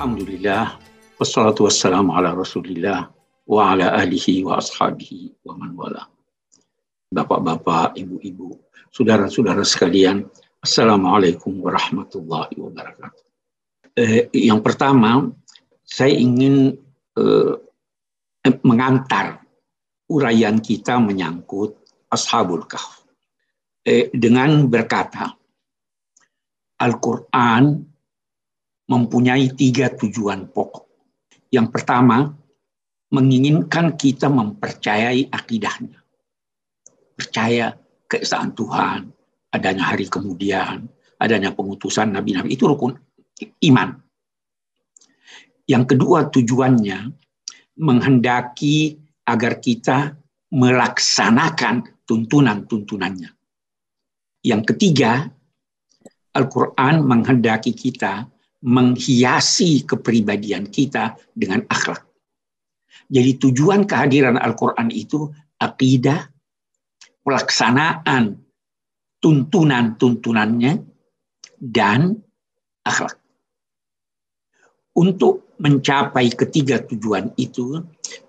Alhamdulillah, wassalatu wassalamu ala rasulillah wa ala alihi wa ashabihi wa man wala. Bapak-bapak, ibu-ibu, saudara-saudara sekalian, Assalamualaikum warahmatullahi wabarakatuh. Eh, yang pertama, saya ingin eh, mengantar uraian kita menyangkut Ashabul Kahf. Eh, dengan berkata, Al-Quran mempunyai tiga tujuan pokok. Yang pertama, menginginkan kita mempercayai akidahnya. Percaya keesaan Tuhan, adanya hari kemudian, adanya pengutusan nabi-nabi, itu rukun iman. Yang kedua tujuannya, menghendaki agar kita melaksanakan tuntunan-tuntunannya. Yang ketiga, Al-Quran menghendaki kita menghiasi kepribadian kita dengan akhlak. Jadi tujuan kehadiran Al-Quran itu akidah, pelaksanaan tuntunan-tuntunannya, dan akhlak. Untuk mencapai ketiga tujuan itu,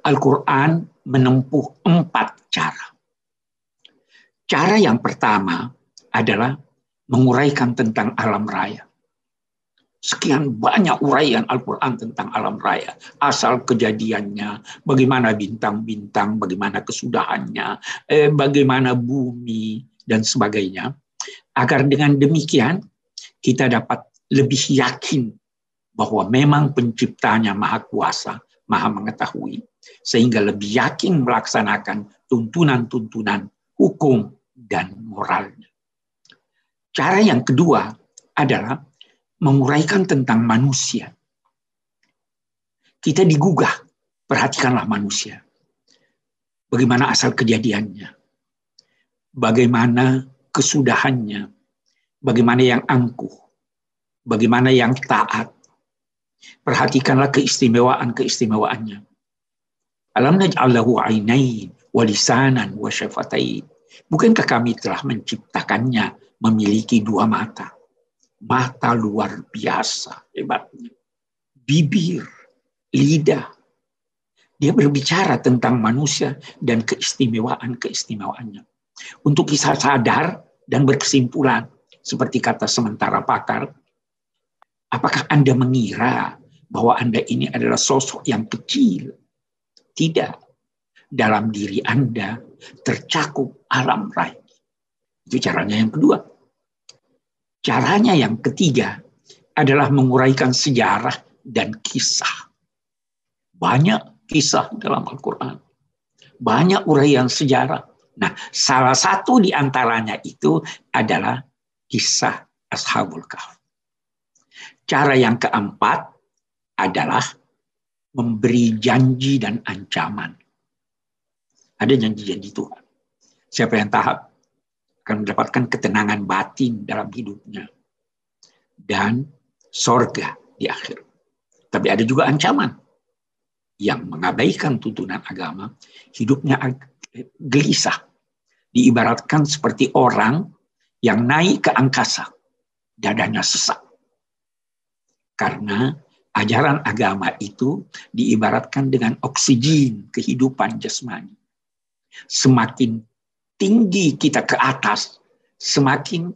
Al-Quran menempuh empat cara. Cara yang pertama adalah menguraikan tentang alam raya. Sekian banyak uraian Al-Quran tentang alam raya. Asal kejadiannya, bagaimana bintang-bintang, bagaimana kesudahannya, eh, bagaimana bumi, dan sebagainya. Agar dengan demikian kita dapat lebih yakin bahwa memang penciptanya maha kuasa, maha mengetahui. Sehingga lebih yakin melaksanakan tuntunan-tuntunan hukum dan moralnya. Cara yang kedua adalah menguraikan tentang manusia. Kita digugah, perhatikanlah manusia. Bagaimana asal kejadiannya, bagaimana kesudahannya, bagaimana yang angkuh, bagaimana yang taat. Perhatikanlah keistimewaan-keistimewaannya. Alam naj'allahu ainain wa. Bukankah kami telah menciptakannya memiliki dua mata? Mata luar biasa hebatnya. Bibir, lidah. Dia berbicara tentang manusia dan keistimewaan-keistimewaannya. Untuk kisah sadar dan berkesimpulan, seperti kata sementara pakar, apakah Anda mengira bahwa Anda ini adalah sosok yang kecil? Tidak. Dalam diri Anda tercakup alam raya. Itu caranya yang kedua. Caranya yang ketiga adalah menguraikan sejarah dan kisah. Banyak kisah dalam Al-Quran. Banyak uraian sejarah. Nah, salah satu di antaranya itu adalah kisah Ashabul Kahf. Cara yang keempat adalah memberi janji dan ancaman. Ada janji-janji Tuhan. Siapa yang tahap akan mendapatkan ketenangan batin dalam hidupnya dan sorga di akhir. Tapi ada juga ancaman yang mengabaikan tuntunan agama, hidupnya gelisah. Diibaratkan seperti orang yang naik ke angkasa, dadanya sesak. Karena ajaran agama itu diibaratkan dengan oksigen kehidupan jasmani. Semakin tinggi kita ke atas, semakin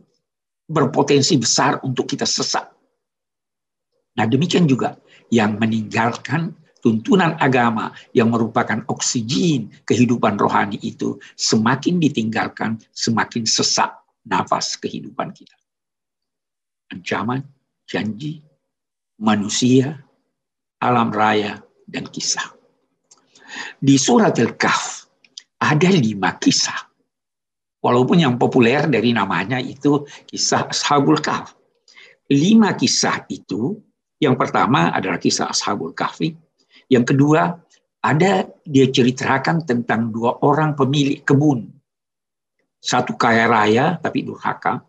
berpotensi besar untuk kita sesat. Nah demikian juga yang meninggalkan tuntunan agama yang merupakan oksigen kehidupan rohani itu semakin ditinggalkan, semakin sesak nafas kehidupan kita. Ancaman, janji, manusia, alam raya, dan kisah. Di surat Al-Kahf ada lima kisah Walaupun yang populer dari namanya itu kisah Ashabul Kahf. Lima kisah itu, yang pertama adalah kisah Ashabul Kahfi. Yang kedua, ada dia ceritakan tentang dua orang pemilik kebun. Satu kaya raya tapi durhaka.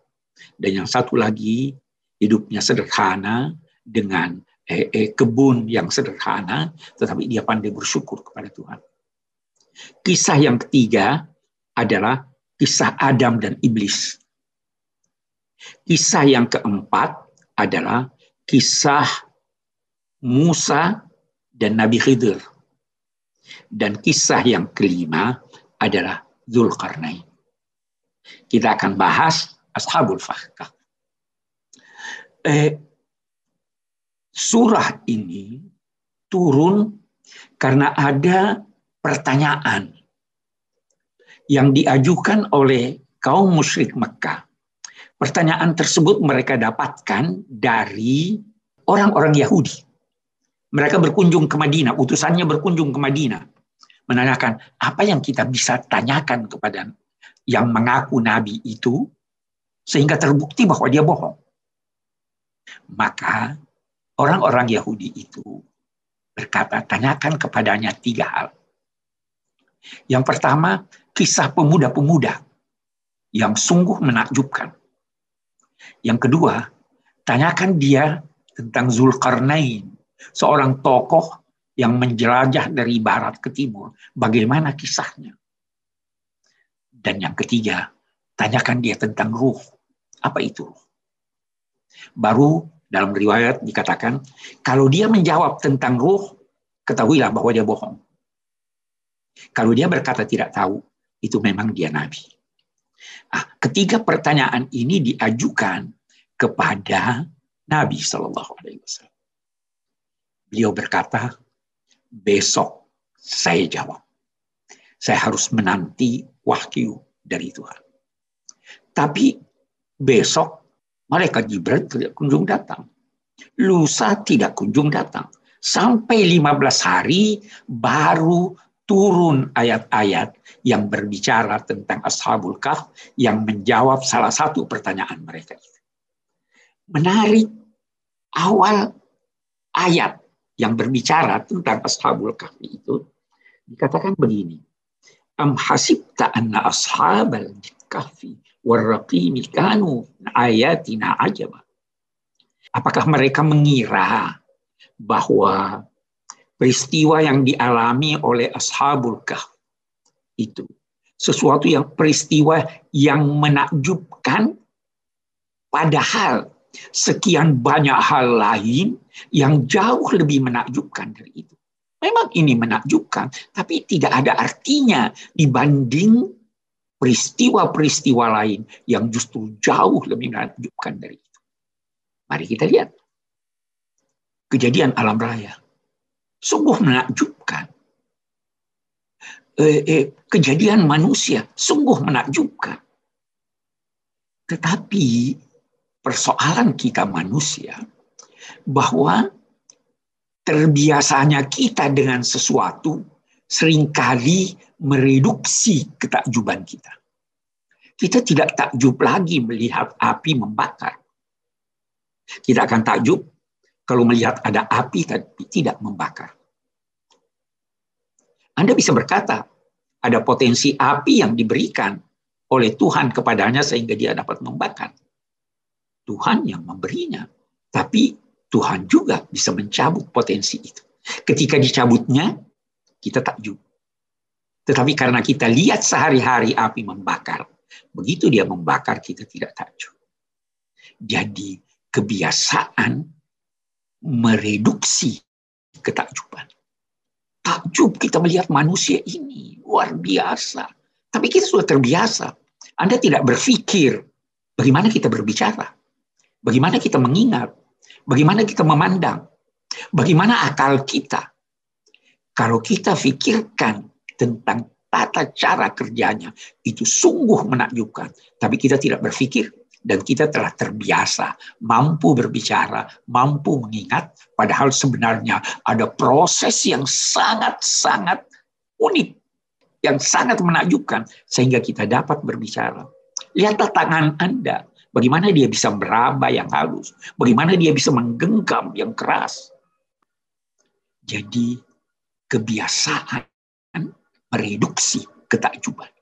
Dan yang satu lagi hidupnya sederhana dengan eh, eh, kebun yang sederhana, tetapi dia pandai bersyukur kepada Tuhan. Kisah yang ketiga adalah kisah Adam dan iblis. Kisah yang keempat adalah kisah Musa dan Nabi Khidir. Dan kisah yang kelima adalah Zulkarnain. Kita akan bahas Ashabul Fahkah. Eh, surah ini turun karena ada pertanyaan yang diajukan oleh kaum musyrik Mekah. Pertanyaan tersebut mereka dapatkan dari orang-orang Yahudi. Mereka berkunjung ke Madinah, utusannya berkunjung ke Madinah. Menanyakan, apa yang kita bisa tanyakan kepada yang mengaku Nabi itu, sehingga terbukti bahwa dia bohong. Maka orang-orang Yahudi itu berkata, tanyakan kepadanya tiga hal. Yang pertama, kisah pemuda-pemuda yang sungguh menakjubkan. Yang kedua, tanyakan dia tentang Zulkarnain, seorang tokoh yang menjelajah dari barat ke timur. Bagaimana kisahnya? Dan yang ketiga, tanyakan dia tentang ruh. Apa itu ruh? Baru dalam riwayat dikatakan, kalau dia menjawab tentang ruh, ketahuilah bahwa dia bohong. Kalau dia berkata tidak tahu, itu memang dia nabi. Nah, ketiga pertanyaan ini diajukan kepada Nabi Shallallahu Alaihi Wasallam. Beliau berkata, besok saya jawab. Saya harus menanti wahyu dari Tuhan. Tapi besok malaikat Jibril tidak kunjung datang. Lusa tidak kunjung datang. Sampai 15 hari baru turun ayat-ayat yang berbicara tentang Ashabul Kahf yang menjawab salah satu pertanyaan mereka menarik awal ayat yang berbicara tentang Ashabul Kahfi itu dikatakan begini. Am hasibta anna ashabal kahfi warraqimi kanu ayatina ajaba. Apakah mereka mengira bahwa peristiwa yang dialami oleh ashabul kahf itu sesuatu yang peristiwa yang menakjubkan padahal sekian banyak hal lain yang jauh lebih menakjubkan dari itu. Memang ini menakjubkan, tapi tidak ada artinya dibanding peristiwa-peristiwa lain yang justru jauh lebih menakjubkan dari itu. Mari kita lihat. Kejadian alam raya. Sungguh menakjubkan. Eh, eh, kejadian manusia sungguh menakjubkan. Tetapi persoalan kita manusia bahwa terbiasanya kita dengan sesuatu sering kali mereduksi ketakjuban kita. Kita tidak takjub lagi melihat api membakar. Kita akan takjub kalau melihat ada api tapi tidak membakar. Anda bisa berkata, ada potensi api yang diberikan oleh Tuhan kepadanya sehingga dia dapat membakar. Tuhan yang memberinya. Tapi Tuhan juga bisa mencabut potensi itu. Ketika dicabutnya, kita takjub. Tetapi karena kita lihat sehari-hari api membakar, begitu dia membakar kita tidak takjub. Jadi kebiasaan mereduksi ketakjuban. Takjub kita melihat manusia ini luar biasa. Tapi kita sudah terbiasa. Anda tidak berpikir bagaimana kita berbicara. Bagaimana kita mengingat? Bagaimana kita memandang? Bagaimana akal kita? Kalau kita pikirkan tentang tata cara kerjanya, itu sungguh menakjubkan. Tapi kita tidak berpikir dan kita telah terbiasa mampu berbicara, mampu mengingat, padahal sebenarnya ada proses yang sangat-sangat unik, yang sangat menakjubkan, sehingga kita dapat berbicara. Lihatlah tangan Anda, Bagaimana dia bisa meraba yang halus? Bagaimana dia bisa menggenggam yang keras? Jadi kebiasaan mereduksi ketakjuban.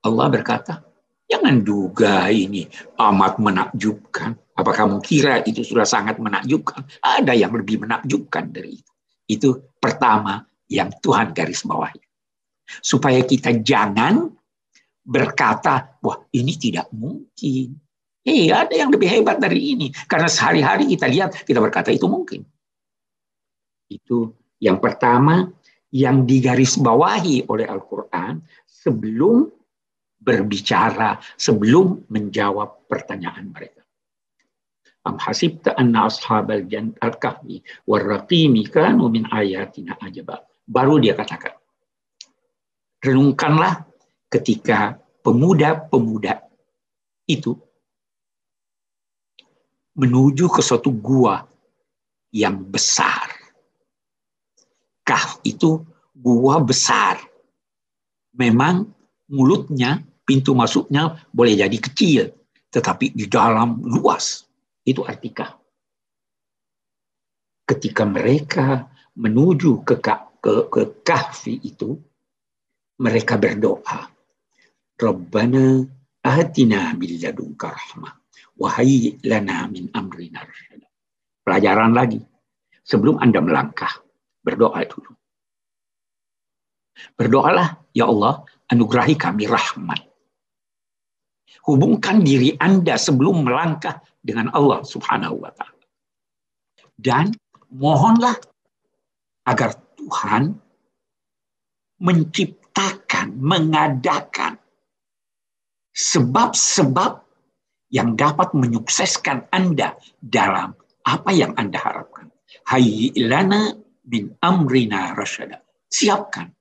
Allah berkata, jangan duga ini amat menakjubkan. Apa kamu kira itu sudah sangat menakjubkan? Ada yang lebih menakjubkan dari itu. Itu pertama yang Tuhan garis bawahi. Supaya kita jangan berkata, wah ini tidak mungkin. Eh, ada yang lebih hebat dari ini. Karena sehari-hari kita lihat, kita berkata itu mungkin. Itu yang pertama yang digarisbawahi oleh Al-Quran sebelum berbicara, sebelum menjawab pertanyaan mereka. Am hasibta anna ashabal jannat kahfi warraqimi kanu min ayatina ajaba. Baru dia katakan. Renungkanlah ketika pemuda-pemuda itu menuju ke suatu gua yang besar. Kah itu gua besar. Memang mulutnya, pintu masuknya boleh jadi kecil, tetapi di dalam luas. Itu arti kah. Ketika mereka menuju ke, ke, ke kahfi itu, mereka berdoa. Rabbana atina bil ladunka rahmah. Wahai lana min amrina Pelajaran lagi. Sebelum Anda melangkah, berdoa dulu. Berdoalah, ya Allah, anugerahi kami rahmat. Hubungkan diri Anda sebelum melangkah dengan Allah Subhanahu wa taala. Dan mohonlah agar Tuhan menciptakan, mengadakan sebab-sebab yang dapat menyukseskan Anda dalam apa yang Anda harapkan. Hayyilana bin amrina rasyada. Siapkan.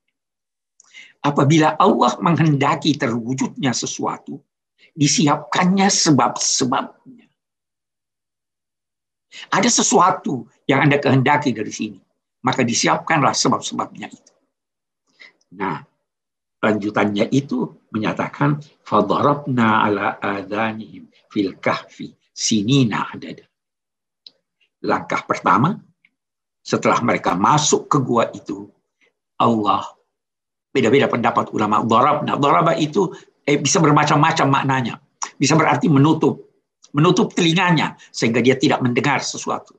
Apabila Allah menghendaki terwujudnya sesuatu, disiapkannya sebab-sebabnya. Ada sesuatu yang Anda kehendaki dari sini. Maka disiapkanlah sebab-sebabnya itu. Nah, lanjutannya itu menyatakan fadarabna ala adanihim fil kahfi sinina adada. Langkah pertama setelah mereka masuk ke gua itu Allah beda-beda pendapat ulama darabna. Daraba itu eh, bisa bermacam-macam maknanya. Bisa berarti menutup menutup telinganya sehingga dia tidak mendengar sesuatu.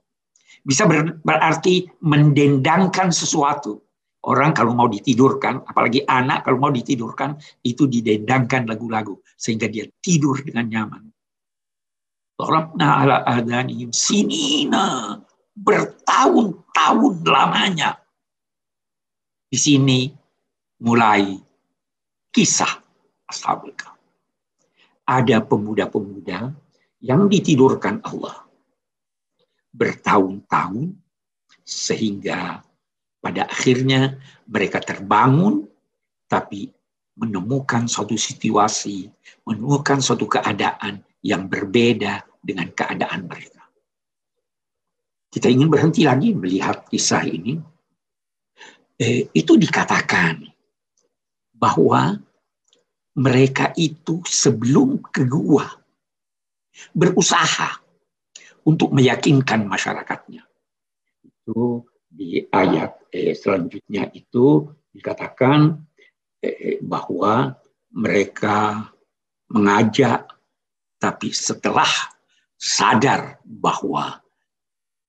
Bisa berarti mendendangkan sesuatu. Orang kalau mau ditidurkan, apalagi anak kalau mau ditidurkan, itu didendangkan lagu-lagu sehingga dia tidur dengan nyaman. Rabna ala adanihim sinina bertahun-tahun lamanya. Di sini mulai kisah Ashabul Ada pemuda-pemuda yang ditidurkan Allah bertahun-tahun sehingga pada akhirnya mereka terbangun tapi menemukan suatu situasi, menemukan suatu keadaan yang berbeda dengan keadaan mereka. Kita ingin berhenti lagi melihat kisah ini. Eh, itu dikatakan bahwa mereka itu sebelum ke gua berusaha untuk meyakinkan masyarakatnya. Itu di ayat eh, selanjutnya itu dikatakan eh, bahwa mereka mengajak tapi setelah sadar bahwa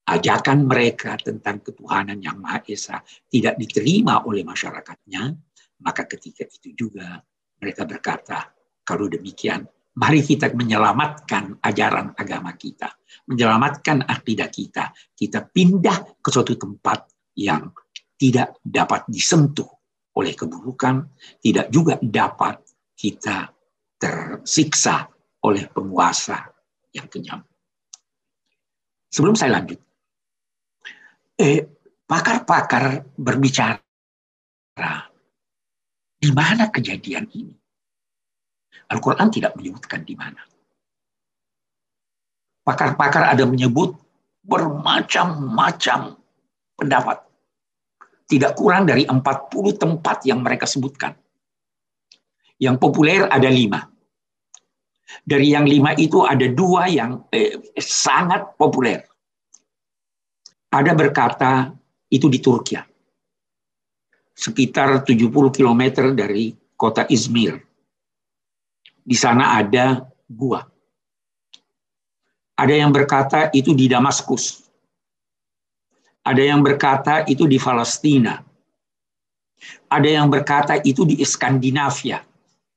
ajakan mereka tentang ketuhanan yang Maha Esa tidak diterima oleh masyarakatnya, maka ketika itu juga mereka berkata, kalau demikian Mari kita menyelamatkan ajaran agama kita, menyelamatkan akidah kita. Kita pindah ke suatu tempat yang tidak dapat disentuh oleh keburukan, tidak juga dapat kita tersiksa oleh penguasa yang kenyam. Sebelum saya lanjut, eh, pakar-pakar berbicara di mana kejadian ini? Al-Quran tidak menyebutkan di mana. Pakar-pakar ada menyebut bermacam-macam pendapat. Tidak kurang dari 40 tempat yang mereka sebutkan. Yang populer ada lima. Dari yang lima itu ada dua yang eh, sangat populer. Ada berkata itu di Turki. Sekitar 70 km dari kota Izmir di sana ada gua. Ada yang berkata itu di Damaskus. Ada yang berkata itu di Palestina. Ada yang berkata itu di Skandinavia.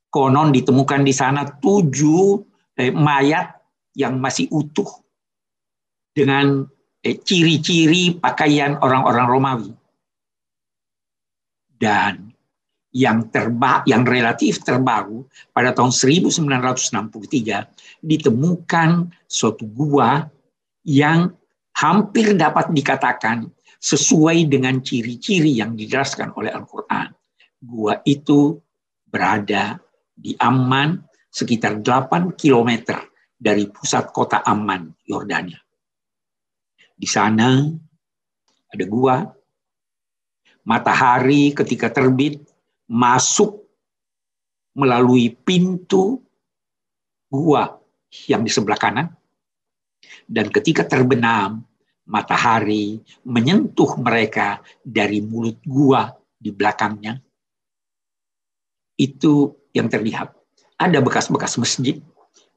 Konon ditemukan di sana tujuh eh, mayat yang masih utuh dengan eh, ciri-ciri pakaian orang-orang Romawi. Dan yang terba yang relatif terbaru pada tahun 1963 ditemukan suatu gua yang hampir dapat dikatakan sesuai dengan ciri-ciri yang dijelaskan oleh Al-Quran. Gua itu berada di Amman sekitar 8 km dari pusat kota Amman, Yordania. Di sana ada gua, matahari ketika terbit masuk melalui pintu gua yang di sebelah kanan, dan ketika terbenam, matahari menyentuh mereka dari mulut gua di belakangnya. Itu yang terlihat. Ada bekas-bekas masjid,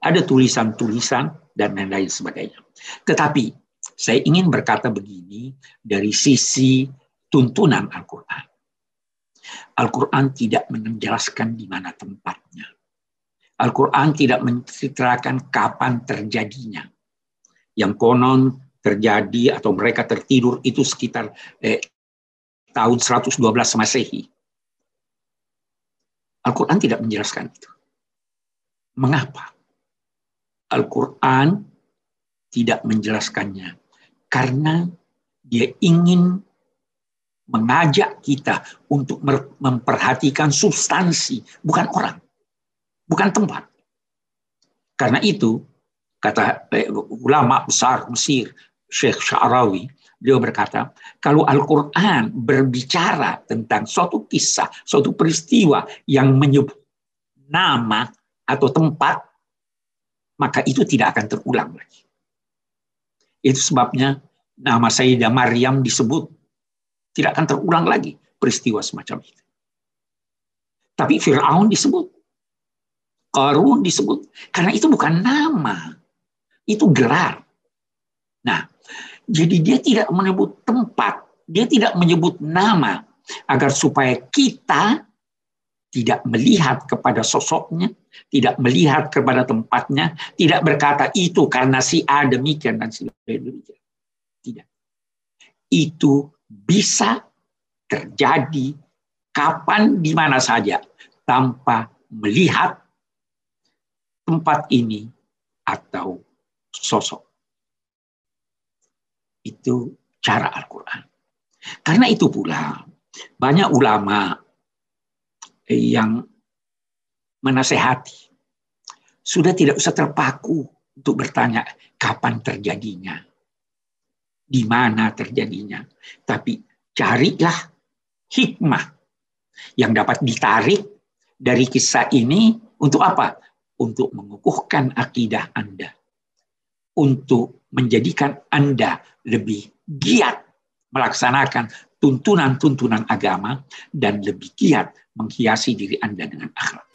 ada tulisan-tulisan, dan lain-lain sebagainya. Tetapi saya ingin berkata begini dari sisi tuntunan Al-Quran. Al-Quran tidak menjelaskan di mana tempatnya. Al-Quran tidak menceritakan kapan terjadinya. Yang konon terjadi atau mereka tertidur itu sekitar eh, tahun 112 Masehi. Al-Quran tidak menjelaskan itu. Mengapa? Al-Quran tidak menjelaskannya. Karena dia ingin mengajak kita untuk memperhatikan substansi, bukan orang, bukan tempat. Karena itu, kata eh, ulama besar Mesir, Syekh Sya'rawi, beliau berkata, kalau Al-Quran berbicara tentang suatu kisah, suatu peristiwa yang menyebut nama atau tempat, maka itu tidak akan terulang lagi. Itu sebabnya nama Sayyidah Maryam disebut tidak akan terulang lagi peristiwa semacam itu. Tapi Fir'aun disebut. Qarun disebut. Karena itu bukan nama. Itu gelar. Nah, jadi dia tidak menyebut tempat. Dia tidak menyebut nama. Agar supaya kita tidak melihat kepada sosoknya, tidak melihat kepada tempatnya, tidak berkata itu karena si A demikian dan si B demikian. Tidak. Itu bisa terjadi kapan di mana saja tanpa melihat tempat ini atau sosok. Itu cara Al-Quran. Karena itu pula banyak ulama yang menasehati. Sudah tidak usah terpaku untuk bertanya kapan terjadinya. Di mana terjadinya. Tapi carilah hikmah yang dapat ditarik dari kisah ini untuk apa? Untuk mengukuhkan akidah Anda. Untuk menjadikan Anda lebih giat melaksanakan tuntunan-tuntunan agama dan lebih giat menghiasi diri Anda dengan akhlak.